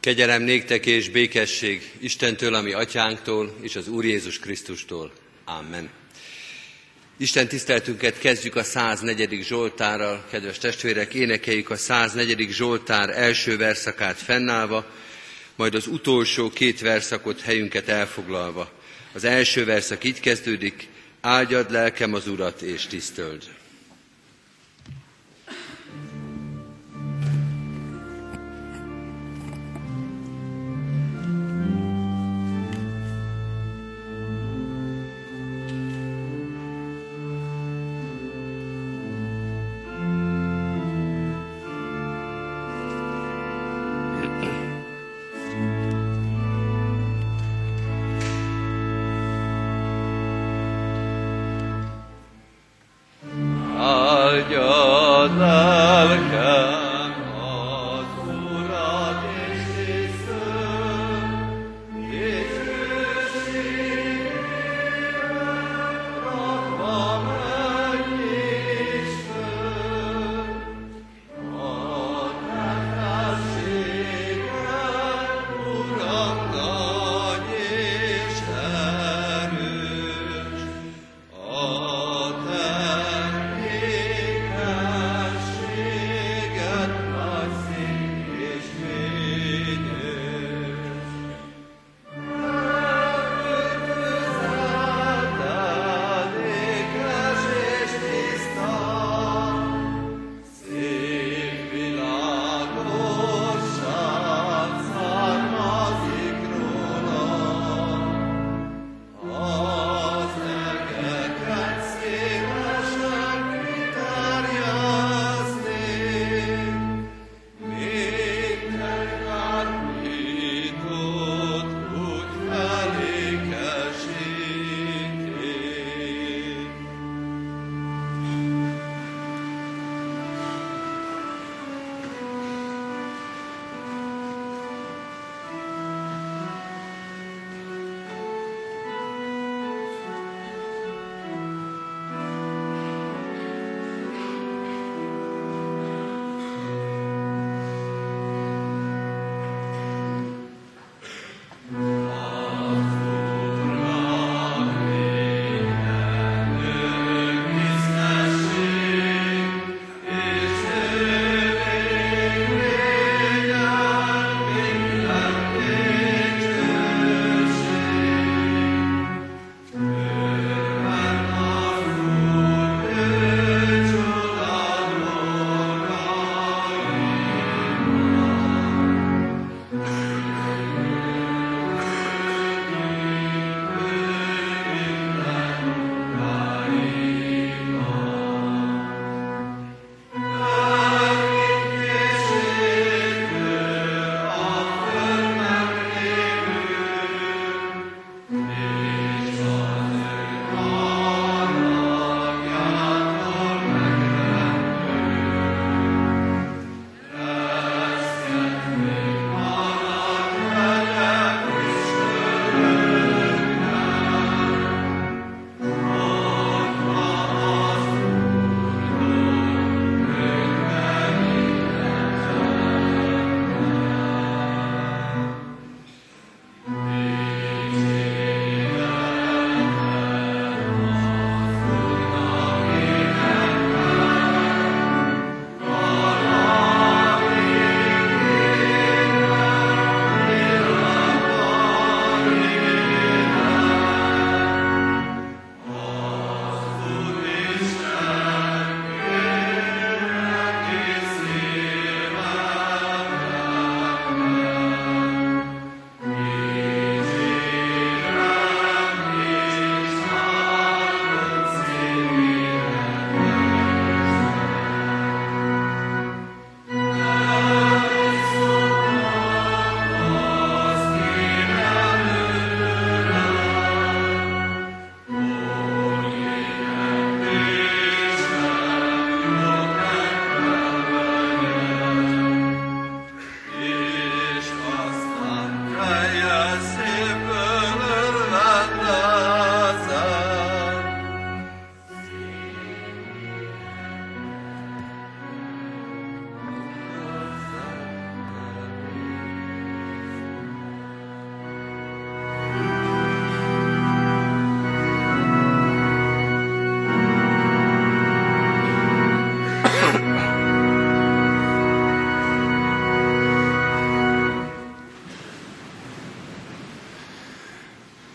Kegyelem néktek és békesség Istentől, ami atyánktól, és az Úr Jézus Krisztustól. Amen. Isten tiszteltünket kezdjük a 104. Zsoltárral, kedves testvérek, énekeljük a 104. Zsoltár első verszakát fennállva, majd az utolsó két verszakot helyünket elfoglalva. Az első verszak így kezdődik, áldjad lelkem az Urat és tisztöld.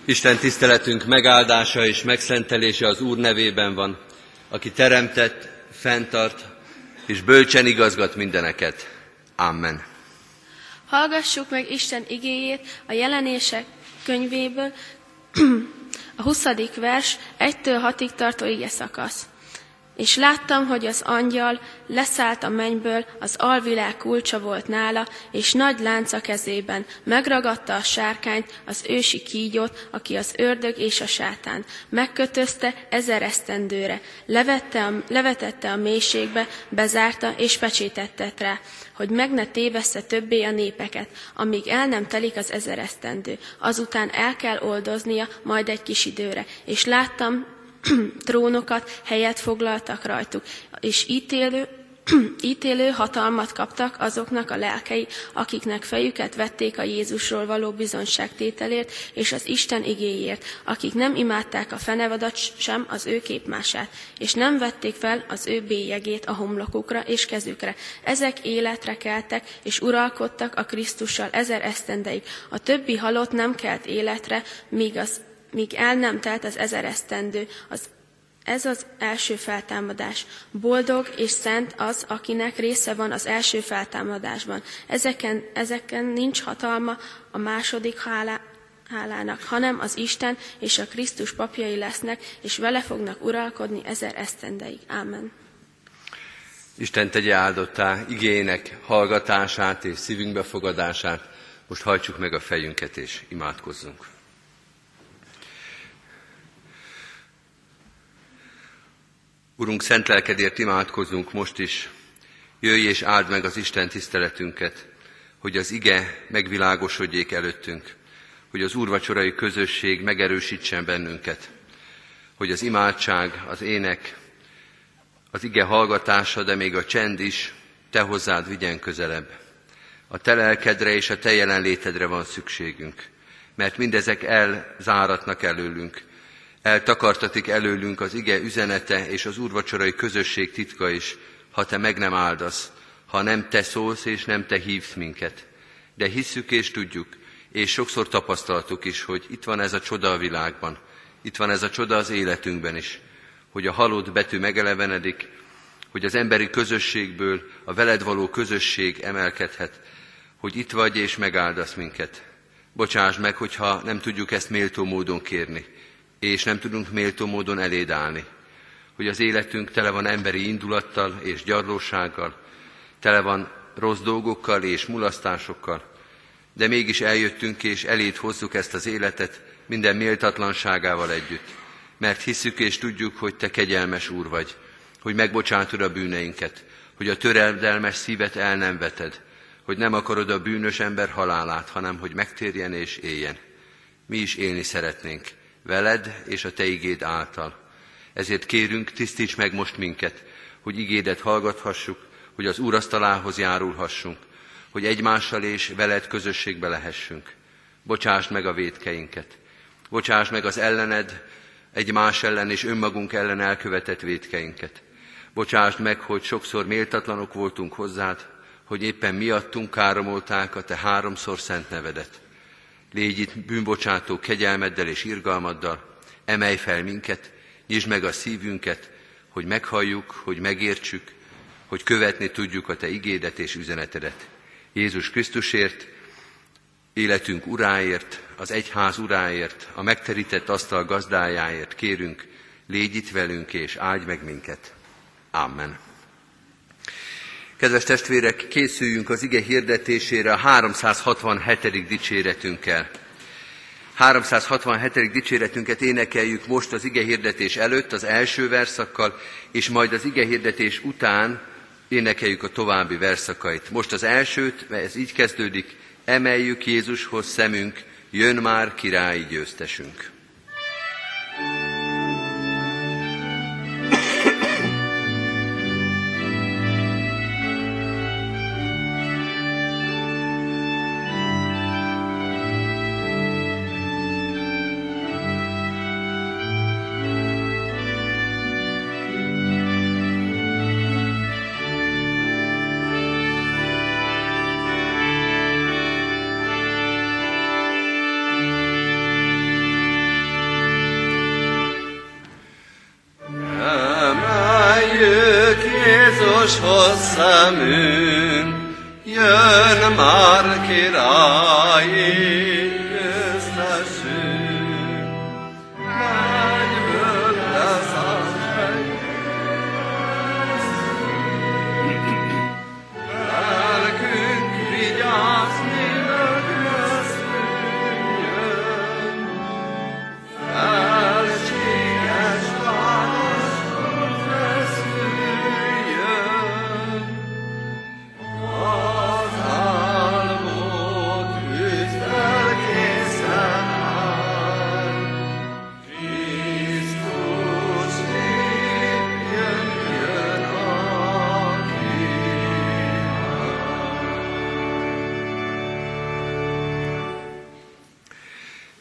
Isten tiszteletünk megáldása és megszentelése az Úr nevében van, aki teremtett, fenntart és bölcsen igazgat mindeneket. Amen. Hallgassuk meg Isten igéjét a jelenések könyvéből, a 20. vers 1-től 6-ig tartó ige szakasz. És láttam, hogy az angyal leszállt a mennyből, az alvilág kulcsa volt nála, és nagy lánca kezében. Megragadta a sárkányt, az ősi kígyót, aki az ördög és a sátán. Megkötözte ezer esztendőre. Levette a, levetette a mélységbe, bezárta és pecsétettet rá, hogy meg ne tévessze többé a népeket, amíg el nem telik az ezer esztendő. Azután el kell oldoznia majd egy kis időre. És láttam, trónokat, helyet foglaltak rajtuk, és ítélő, ítélő hatalmat kaptak azoknak a lelkei, akiknek fejüket vették a Jézusról való bizonyságtételért és az Isten igéért, akik nem imádták a fenevadat sem az ő képmását, és nem vették fel az ő bélyegét a homlokukra és kezükre. Ezek életre keltek, és uralkodtak a Krisztussal ezer esztendeig. A többi halott nem kelt életre, míg az míg el nem telt az ezer esztendő. Az, ez az első feltámadás. Boldog és szent az, akinek része van az első feltámadásban. Ezeken, ezeken nincs hatalma a második hálá, hálának, hanem az Isten és a Krisztus papjai lesznek, és vele fognak uralkodni ezer esztendeig. Ámen. Isten tegye áldottá igének hallgatását és szívünkbe fogadását. Most hajtsuk meg a fejünket és imádkozzunk. Urunk, szent lelkedért imádkozunk most is. Jöjj és áld meg az Isten tiszteletünket, hogy az ige megvilágosodjék előttünk, hogy az úrvacsorai közösség megerősítsen bennünket, hogy az imádság, az ének, az ige hallgatása, de még a csend is te hozzád vigyen közelebb. A te lelkedre és a te jelenlétedre van szükségünk, mert mindezek elzáratnak előlünk, Eltakartatik előlünk az ige üzenete és az úrvacsorai közösség titka is, ha te meg nem áldasz, ha nem te szólsz és nem te hívsz minket. De hisszük és tudjuk, és sokszor tapasztaltuk is, hogy itt van ez a csoda a világban, itt van ez a csoda az életünkben is, hogy a halott betű megelevenedik, hogy az emberi közösségből a veled való közösség emelkedhet, hogy itt vagy és megáldasz minket. Bocsáss meg, hogyha nem tudjuk ezt méltó módon kérni és nem tudunk méltó módon eléd állni. Hogy az életünk tele van emberi indulattal és gyarlósággal, tele van rossz dolgokkal és mulasztásokkal, de mégis eljöttünk és eléd hozzuk ezt az életet minden méltatlanságával együtt, mert hiszük és tudjuk, hogy Te kegyelmes Úr vagy, hogy megbocsátod a bűneinket, hogy a töreldelmes szívet el nem veted, hogy nem akarod a bűnös ember halálát, hanem hogy megtérjen és éljen. Mi is élni szeretnénk, veled és a te igéd által. Ezért kérünk, tisztíts meg most minket, hogy igédet hallgathassuk, hogy az úrasztalához járulhassunk, hogy egymással és veled közösségbe lehessünk. Bocsásd meg a védkeinket. Bocsásd meg az ellened, egymás ellen és önmagunk ellen elkövetett védkeinket. Bocsásd meg, hogy sokszor méltatlanok voltunk hozzád, hogy éppen miattunk káromolták a te háromszor szent nevedet. Légy itt bűnbocsátó kegyelmeddel és irgalmaddal, emelj fel minket, nyisd meg a szívünket, hogy meghalljuk, hogy megértsük, hogy követni tudjuk a Te igédet és üzenetedet. Jézus Krisztusért, életünk uráért, az egyház uráért, a megterített asztal gazdájáért kérünk, légy itt velünk és áldj meg minket. Amen. Kedves testvérek, készüljünk az ige hirdetésére a 367. dicséretünkkel. 367. dicséretünket énekeljük most az ige hirdetés előtt, az első verszakkal, és majd az ige hirdetés után énekeljük a további verszakait. Most az elsőt, mert ez így kezdődik, emeljük Jézushoz szemünk, jön már királyi győztesünk.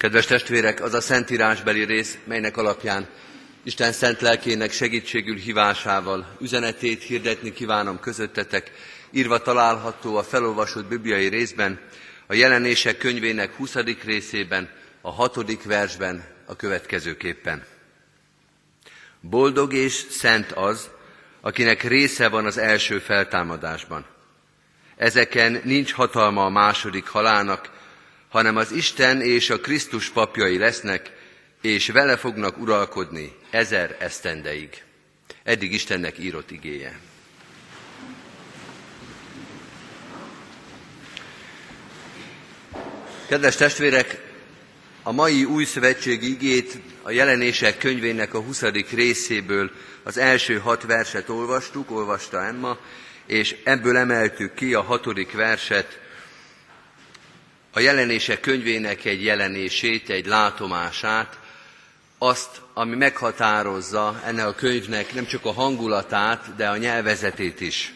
Kedves testvérek, az a szentírásbeli rész, melynek alapján Isten szent lelkének segítségül hívásával üzenetét hirdetni kívánom közöttetek, írva található a felolvasott bibliai részben, a jelenések könyvének 20. részében, a hatodik versben a következőképpen. Boldog és szent az, akinek része van az első feltámadásban. Ezeken nincs hatalma a második halálnak, hanem az Isten és a Krisztus papjai lesznek, és vele fognak uralkodni ezer esztendeig. Eddig Istennek írott igéje. Kedves testvérek, a mai új szövetségi igét a jelenések könyvének a 20. részéből az első hat verset olvastuk, olvasta Emma, és ebből emeltük ki a hatodik verset, a jelenések könyvének egy jelenését, egy látomását, azt, ami meghatározza ennek a könyvnek nem csak a hangulatát, de a nyelvezetét is.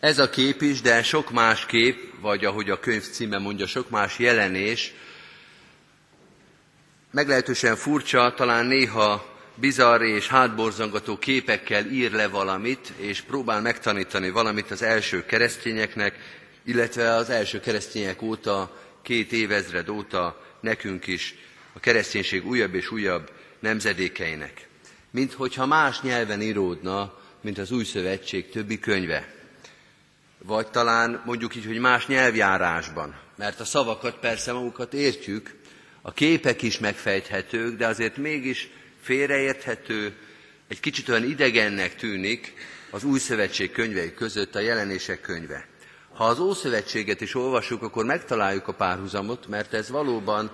Ez a kép is, de sok más kép, vagy ahogy a könyv címe mondja, sok más jelenés, meglehetősen furcsa, talán néha bizarr és hátborzongató képekkel ír le valamit, és próbál megtanítani valamit az első keresztényeknek, illetve az első keresztények óta, két évezred óta nekünk is, a kereszténység újabb és újabb nemzedékeinek. Mint hogyha más nyelven íródna, mint az új szövetség többi könyve. Vagy talán mondjuk így, hogy más nyelvjárásban, mert a szavakat persze magukat értjük, a képek is megfejthetők, de azért mégis félreérthető, egy kicsit olyan idegennek tűnik az új szövetség könyvei között a jelenések könyve. Ha az Ószövetséget is olvassuk, akkor megtaláljuk a párhuzamot, mert ez valóban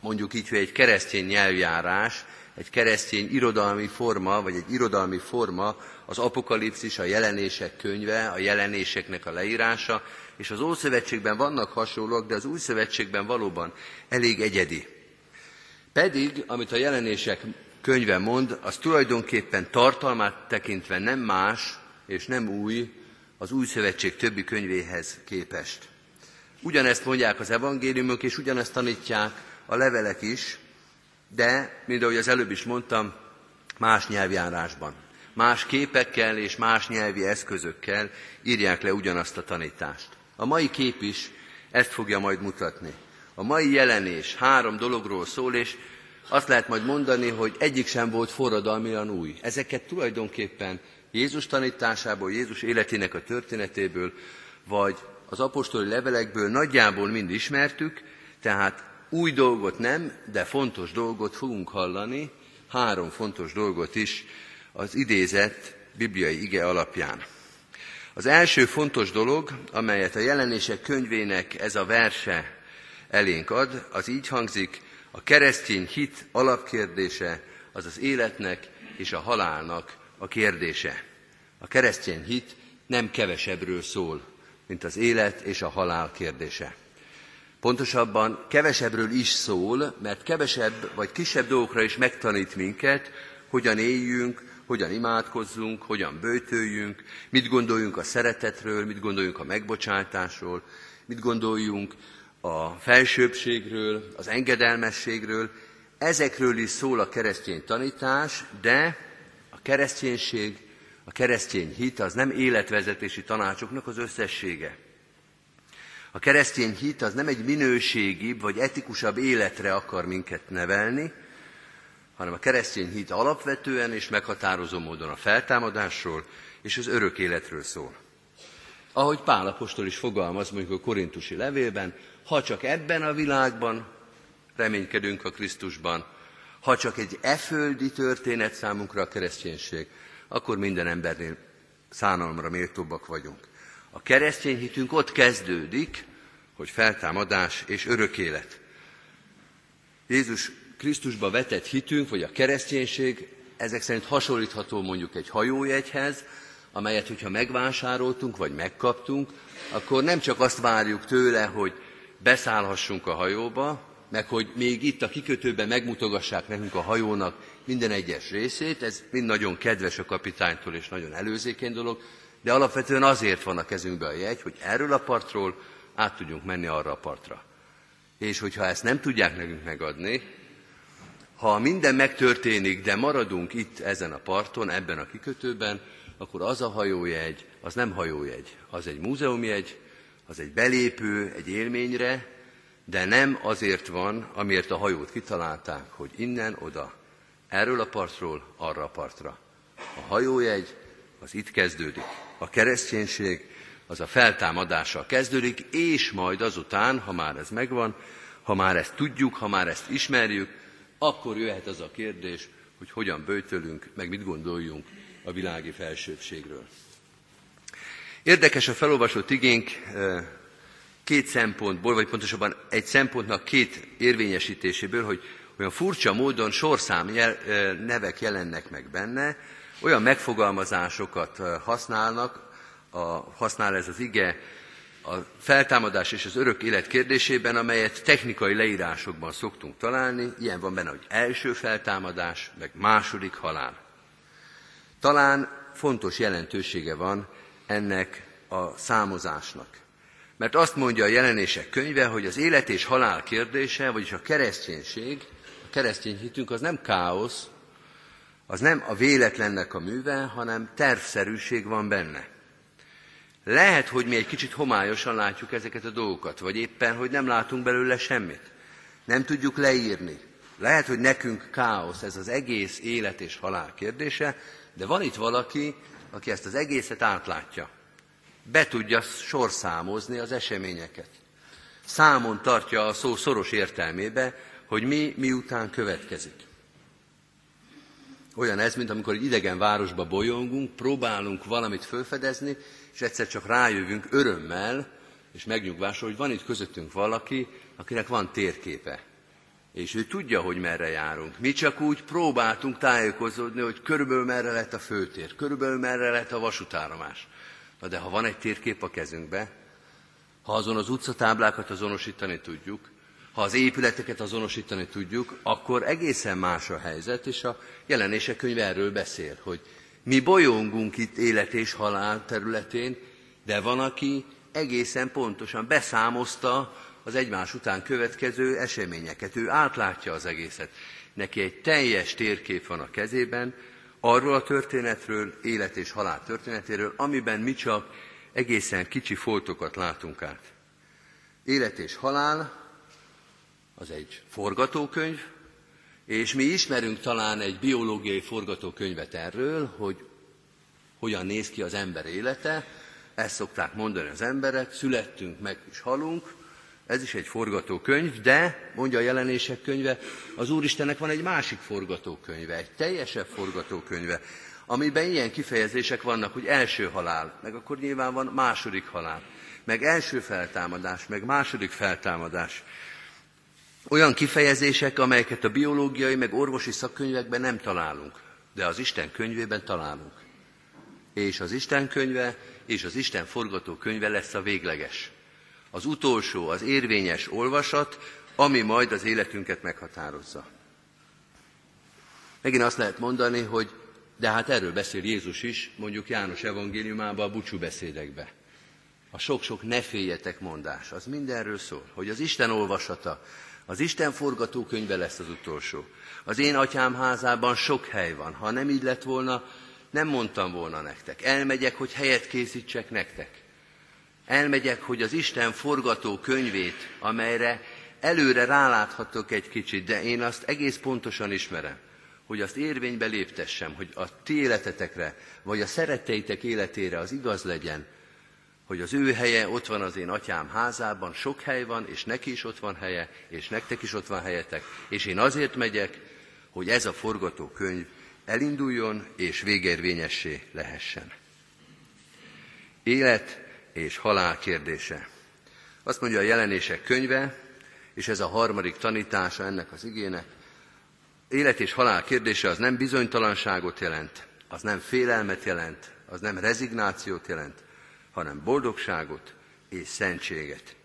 mondjuk így, hogy egy keresztény nyelvjárás, egy keresztény irodalmi forma, vagy egy irodalmi forma, az apokalipszis, a jelenések könyve, a jelenéseknek a leírása, és az Ószövetségben vannak hasonlók, de az Új Szövetségben valóban elég egyedi. Pedig, amit a jelenések könyve mond, az tulajdonképpen tartalmát tekintve nem más és nem új, az Új Szövetség többi könyvéhez képest. Ugyanezt mondják az evangéliumok, és ugyanezt tanítják a levelek is, de, mint ahogy az előbb is mondtam, más nyelvjárásban. Más képekkel és más nyelvi eszközökkel írják le ugyanazt a tanítást. A mai kép is ezt fogja majd mutatni. A mai jelenés három dologról szól, és azt lehet majd mondani, hogy egyik sem volt forradalmian új. Ezeket tulajdonképpen Jézus tanításából, Jézus életének a történetéből, vagy az apostoli levelekből nagyjából mind ismertük, tehát új dolgot nem, de fontos dolgot fogunk hallani, három fontos dolgot is az idézett bibliai ige alapján. Az első fontos dolog, amelyet a jelenések könyvének ez a verse elénk ad, az így hangzik, a keresztény hit alapkérdése az az életnek és a halálnak a kérdése. A keresztény hit nem kevesebbről szól, mint az élet és a halál kérdése. Pontosabban kevesebbről is szól, mert kevesebb vagy kisebb dolgokra is megtanít minket, hogyan éljünk, hogyan imádkozzunk, hogyan bőtöljünk, mit gondoljunk a szeretetről, mit gondoljunk a megbocsátásról, mit gondoljunk a felsőbbségről, az engedelmességről. Ezekről is szól a keresztény tanítás, de kereszténység, a keresztény hit az nem életvezetési tanácsoknak az összessége. A keresztény hit az nem egy minőségibb vagy etikusabb életre akar minket nevelni, hanem a keresztény hit alapvetően és meghatározó módon a feltámadásról és az örök életről szól. Ahogy Pálapostól is fogalmaz mondjuk a korintusi levélben, ha csak ebben a világban reménykedünk a Krisztusban, ha csak egy eföldi történet számunkra a kereszténység, akkor minden embernél szánalomra méltóbbak vagyunk. A keresztény hitünk ott kezdődik, hogy feltámadás és örök élet. Jézus Krisztusba vetett hitünk, vagy a kereszténység ezek szerint hasonlítható mondjuk egy hajójegyhez, amelyet, hogyha megvásároltunk, vagy megkaptunk, akkor nem csak azt várjuk tőle, hogy beszállhassunk a hajóba, meg hogy még itt a kikötőben megmutogassák nekünk a hajónak minden egyes részét, ez mind nagyon kedves a kapitánytól, és nagyon előzékeny dolog, de alapvetően azért van a kezünkbe a jegy, hogy erről a partról át tudjunk menni arra a partra. És hogyha ezt nem tudják nekünk megadni, ha minden megtörténik, de maradunk itt ezen a parton, ebben a kikötőben, akkor az a hajójegy, az nem hajójegy, az egy múzeumjegy, az egy belépő egy élményre, de nem azért van, amiért a hajót kitalálták, hogy innen, oda, erről a partról, arra a partra. A hajójegy az itt kezdődik. A kereszténység az a feltámadással kezdődik, és majd azután, ha már ez megvan, ha már ezt tudjuk, ha már ezt ismerjük, akkor jöhet az a kérdés, hogy hogyan bőtölünk, meg mit gondoljunk a világi felsőbségről. Érdekes a felolvasott igénk két szempontból, vagy pontosabban egy szempontnak két érvényesítéséből, hogy olyan furcsa módon sorszám nevek jelennek meg benne, olyan megfogalmazásokat használnak, a, használ ez az ige a feltámadás és az örök élet kérdésében, amelyet technikai leírásokban szoktunk találni. Ilyen van benne, hogy első feltámadás, meg második halál. Talán fontos jelentősége van ennek a számozásnak. Mert azt mondja a jelenések könyve, hogy az élet és halál kérdése, vagyis a kereszténység, a keresztény hitünk az nem káosz, az nem a véletlennek a műve, hanem tervszerűség van benne. Lehet, hogy mi egy kicsit homályosan látjuk ezeket a dolgokat, vagy éppen, hogy nem látunk belőle semmit. Nem tudjuk leírni. Lehet, hogy nekünk káosz ez az egész élet és halál kérdése, de van itt valaki, aki ezt az egészet átlátja. Be tudja sorszámozni az eseményeket. Számon tartja a szó szoros értelmébe, hogy mi miután következik. Olyan ez, mint amikor egy idegen városba bolyongunk, próbálunk valamit felfedezni, és egyszer csak rájövünk örömmel és megnyugvással, hogy van itt közöttünk valaki, akinek van térképe. És ő tudja, hogy merre járunk. Mi csak úgy próbáltunk tájékozódni, hogy körülbelül merre lett a főtér, körülbelül merre lett a vasútállomás. Na de ha van egy térkép a kezünkbe, ha azon az utcatáblákat azonosítani tudjuk, ha az épületeket azonosítani tudjuk, akkor egészen más a helyzet, és a jelenések könyve erről beszél, hogy mi bolyongunk itt élet és halál területén, de van, aki egészen pontosan beszámozta az egymás után következő eseményeket. Ő átlátja az egészet. Neki egy teljes térkép van a kezében, arról a történetről, élet és halál történetéről, amiben mi csak egészen kicsi foltokat látunk át. Élet és halál az egy forgatókönyv, és mi ismerünk talán egy biológiai forgatókönyvet erről, hogy hogyan néz ki az ember élete. Ezt szokták mondani az emberek, születtünk, meg is halunk. Ez is egy forgatókönyv, de, mondja a jelenések könyve, az Úristennek van egy másik forgatókönyve, egy teljesebb forgatókönyve, amiben ilyen kifejezések vannak, hogy első halál, meg akkor nyilván van második halál, meg első feltámadás, meg második feltámadás. Olyan kifejezések, amelyeket a biológiai meg orvosi szakkönyvekben nem találunk, de az Isten könyvében találunk. És az Isten könyve és az Isten forgatókönyve lesz a végleges. Az utolsó, az érvényes olvasat, ami majd az életünket meghatározza. Megint azt lehet mondani, hogy de hát erről beszél Jézus is, mondjuk János evangéliumában a búcsú beszédekbe. A sok-sok ne féljetek mondás, az mindenről szól, hogy az Isten olvasata, az Isten forgatókönyve lesz az utolsó. Az én atyám házában sok hely van. Ha nem így lett volna, nem mondtam volna nektek. Elmegyek, hogy helyet készítsek nektek. Elmegyek, hogy az Isten forgatókönyvét, amelyre előre ráláthatok egy kicsit, de én azt egész pontosan ismerem, hogy azt érvénybe léptessem, hogy a ti életetekre, vagy a szeretteitek életére az igaz legyen, hogy az ő helye ott van az én atyám házában, sok hely van, és neki is ott van helye, és nektek is ott van helyetek, és én azért megyek, hogy ez a forgatókönyv elinduljon és végérvényessé lehessen. Élet és halál kérdése. Azt mondja a jelenések könyve, és ez a harmadik tanítása ennek az igének, élet és halál kérdése az nem bizonytalanságot jelent, az nem félelmet jelent, az nem rezignációt jelent, hanem boldogságot és szentséget.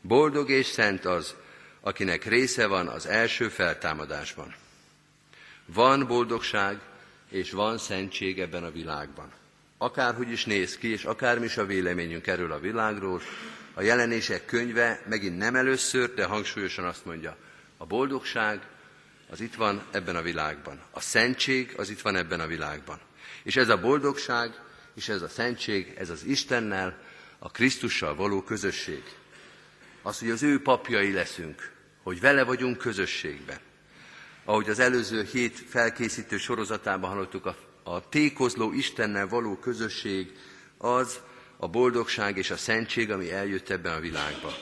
Boldog és szent az, akinek része van az első feltámadásban. Van boldogság és van szentség ebben a világban. Akárhogy is néz ki, és akármi is a véleményünk erről a világról, a jelenések könyve megint nem először, de hangsúlyosan azt mondja, a boldogság az itt van ebben a világban. A szentség az itt van ebben a világban. És ez a boldogság és ez a szentség, ez az Istennel, a Krisztussal való közösség. Az, hogy az ő papjai leszünk, hogy vele vagyunk közösségben. Ahogy az előző hét felkészítő sorozatában hallottuk, a, a tékozló Istennel való közösség az a boldogság és a szentség, ami eljött ebben a világba.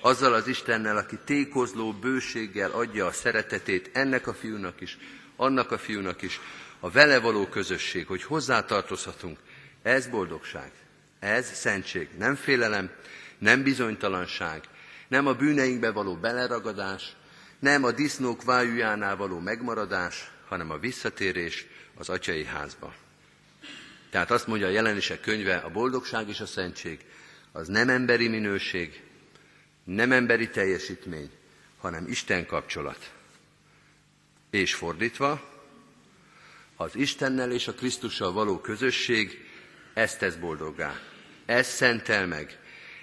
Azzal az Istennel, aki tékozló bőséggel adja a szeretetét ennek a fiúnak is, annak a fiúnak is, a vele való közösség, hogy hozzátartozhatunk, ez boldogság, ez szentség, nem félelem, nem bizonytalanság, nem a bűneinkbe való beleragadás, nem a disznók vájújánál való megmaradás, hanem a visszatérés az atyai házba. Tehát azt mondja a jelenések könyve, a boldogság és a szentség az nem emberi minőség, nem emberi teljesítmény, hanem Isten kapcsolat. És fordítva, az Istennel és a Krisztussal való közösség ezt tesz boldoggá. Ez szentel meg.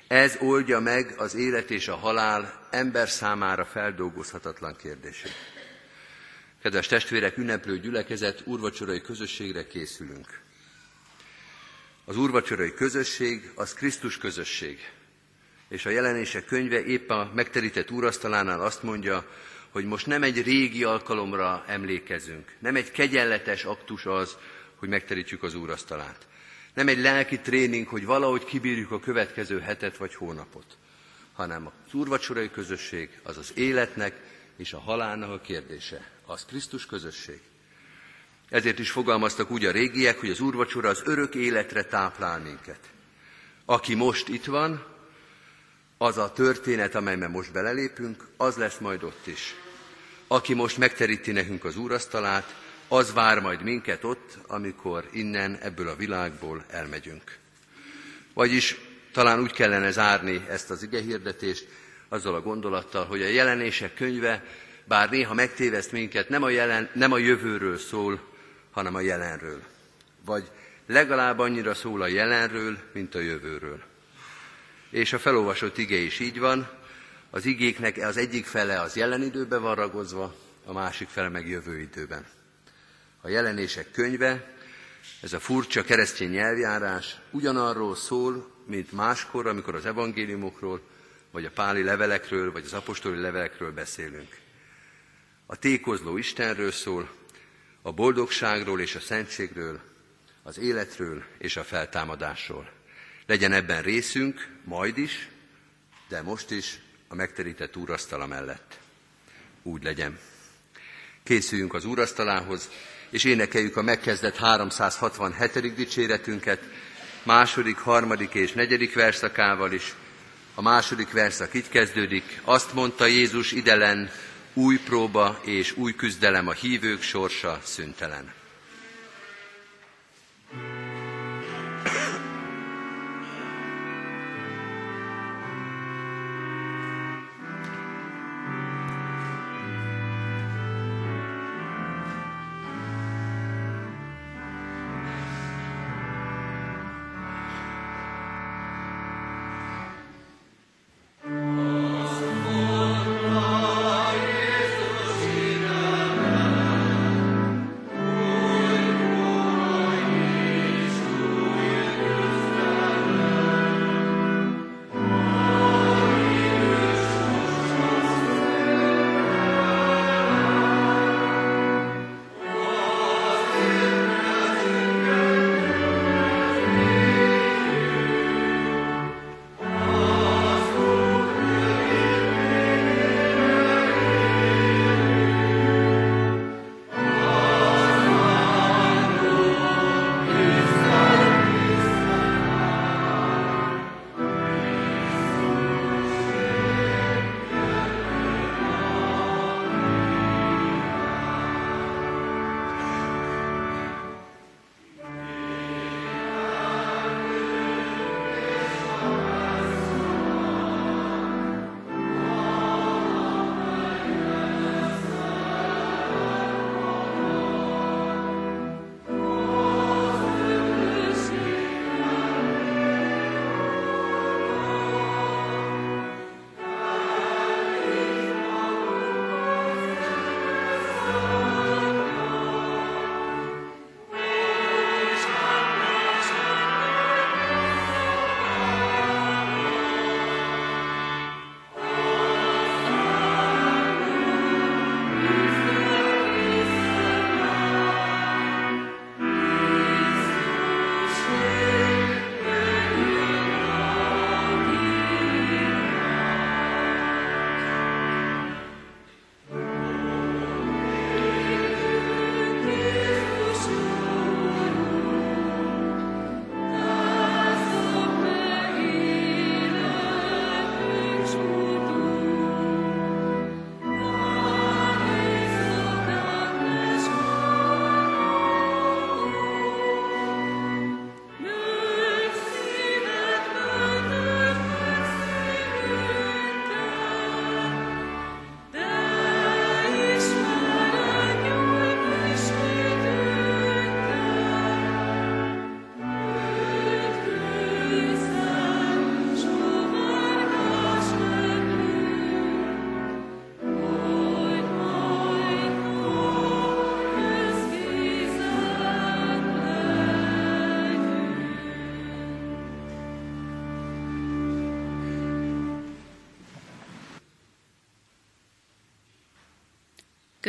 Ez oldja meg az élet és a halál ember számára feldolgozhatatlan kérdését. Kedves testvérek, ünneplő gyülekezet, úrvacsorai közösségre készülünk. Az úrvacsorai közösség az Krisztus közösség. És a jelenések könyve épp a megterített úrasztalánál azt mondja, hogy most nem egy régi alkalomra emlékezünk, nem egy kegyenletes aktus az, hogy megterítjük az úrasztalát, nem egy lelki tréning, hogy valahogy kibírjuk a következő hetet vagy hónapot, hanem az úrvacsorai közösség az az életnek és a halálnak a kérdése. Az Krisztus közösség. Ezért is fogalmaztak úgy a régiek, hogy az úrvacsora az örök életre táplál minket. Aki most itt van, az a történet, amelyben most belelépünk, az lesz majd ott is. Aki most megteríti nekünk az úrasztalát, az vár majd minket ott, amikor innen, ebből a világból elmegyünk. Vagyis talán úgy kellene zárni ezt az igehirdetést, azzal a gondolattal, hogy a jelenések könyve, bár néha megtéveszt minket, nem a, jelen, nem a jövőről szól, hanem a jelenről. Vagy legalább annyira szól a jelenről, mint a jövőről. És a felolvasott ige is így van, az igéknek az egyik fele az jelen időben van ragozva, a másik fele meg jövő időben a jelenések könyve, ez a furcsa keresztény nyelvjárás ugyanarról szól, mint máskor, amikor az evangéliumokról, vagy a páli levelekről, vagy az apostoli levelekről beszélünk. A tékozló Istenről szól, a boldogságról és a szentségről, az életről és a feltámadásról. Legyen ebben részünk, majd is, de most is a megterített úrasztala mellett. Úgy legyen. Készüljünk az úrasztalához, és énekeljük a megkezdett 367. dicséretünket, második, harmadik és negyedik verszakával is. A második verszak így kezdődik, azt mondta Jézus idelen, új próba és új küzdelem a hívők sorsa szüntelen.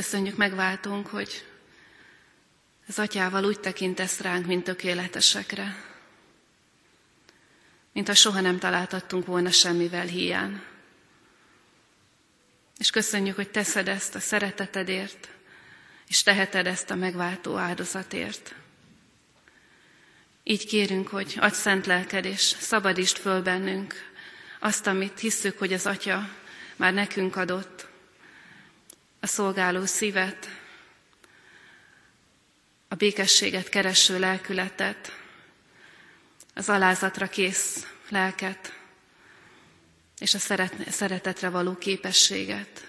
Köszönjük megváltunk, hogy az atyával úgy tekintesz ránk, mint tökéletesekre, mint ha soha nem találtattunk volna semmivel hiány. És köszönjük, hogy teszed ezt a szeretetedért, és teheted ezt a megváltó áldozatért. Így kérünk, hogy adj szent lelked, és szabadítsd föl bennünk azt, amit hisszük, hogy az Atya már nekünk adott, a szolgáló szívet, a békességet kereső lelkületet, az alázatra kész lelket, és a szeretetre való képességet.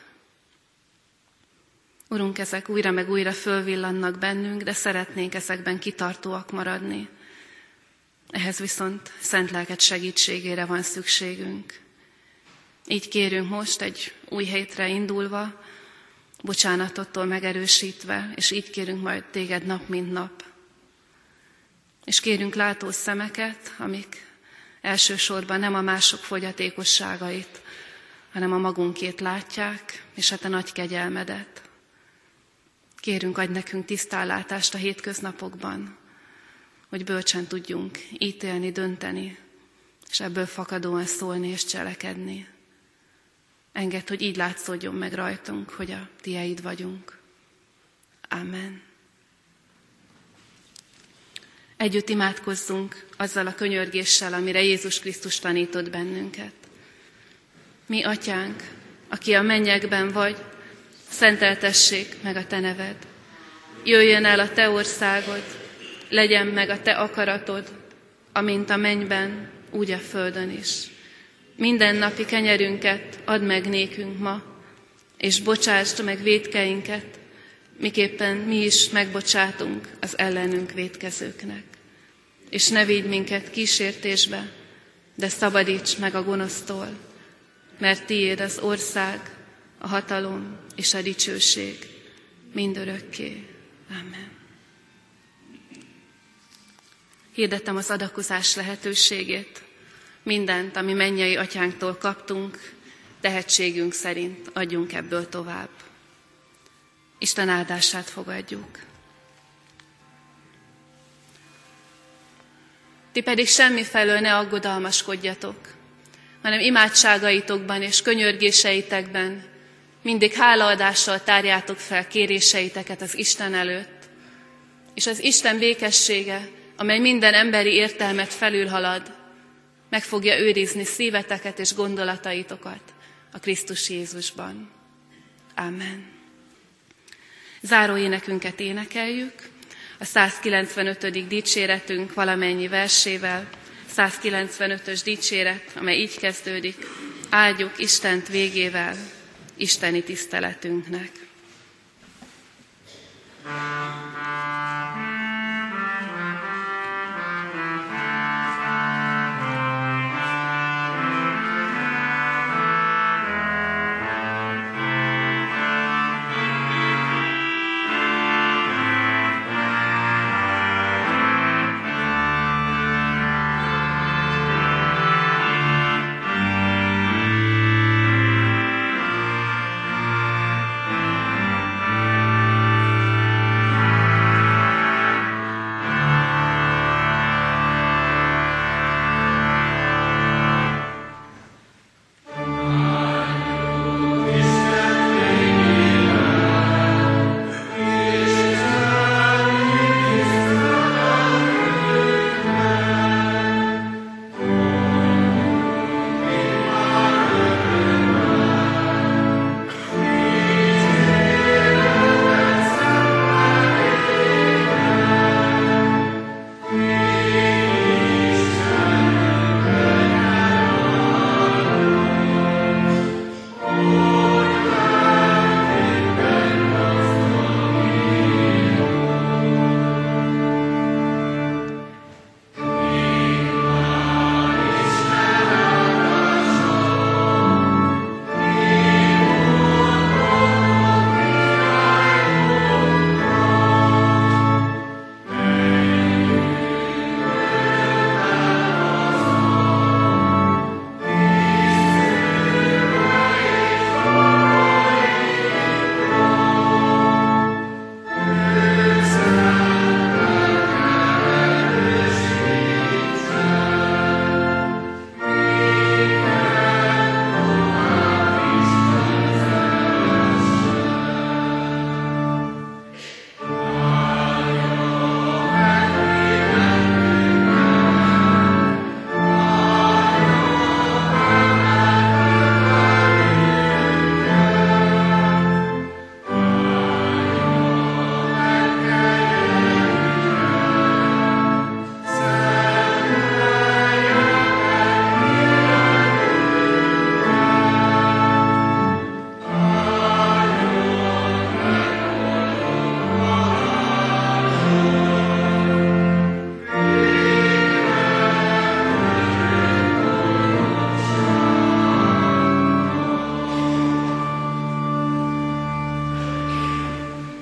Urunk, ezek újra meg újra fölvillannak bennünk, de szeretnénk ezekben kitartóak maradni. Ehhez viszont szent lelket segítségére van szükségünk. Így kérünk most egy új hétre indulva, bocsánatottól megerősítve, és így kérünk majd téged nap mint nap. És kérünk látó szemeket, amik elsősorban nem a mások fogyatékosságait, hanem a magunkét látják, és hát a nagy kegyelmedet. Kérünk, adj nekünk tisztállátást a hétköznapokban, hogy bölcsen tudjunk ítélni, dönteni, és ebből fakadóan szólni és cselekedni. Engedd, hogy így látszódjon meg rajtunk, hogy a tieid vagyunk. Amen. Együtt imádkozzunk azzal a könyörgéssel, amire Jézus Krisztus tanított bennünket. Mi, Atyánk, aki a mennyekben vagy, szenteltessék meg a Te neved. Jöjjön el a Te országod, legyen meg a Te akaratod, amint a mennyben, úgy a földön is. Minden napi kenyerünket add meg nékünk ma, és bocsásd meg védkeinket, miképpen mi is megbocsátunk az ellenünk védkezőknek. És ne védj minket kísértésbe, de szabadíts meg a gonosztól, mert tiéd az ország, a hatalom és a dicsőség mindörökké. Amen. Hirdettem az adakozás lehetőségét. Mindent, ami mennyei atyánktól kaptunk, tehetségünk szerint adjunk ebből tovább. Isten áldását fogadjuk. Ti pedig semmifelől ne aggodalmaskodjatok, hanem imádságaitokban és könyörgéseitekben mindig hálaadással tárjátok fel kéréseiteket az Isten előtt, és az Isten békessége, amely minden emberi értelmet felülhalad, meg fogja őrizni szíveteket és gondolataitokat a Krisztus Jézusban. Amen. Záró énekünket énekeljük, a 195. dicséretünk valamennyi versével, 195-ös dicséret, amely így kezdődik, áldjuk Istent végével, isteni tiszteletünknek. Thank.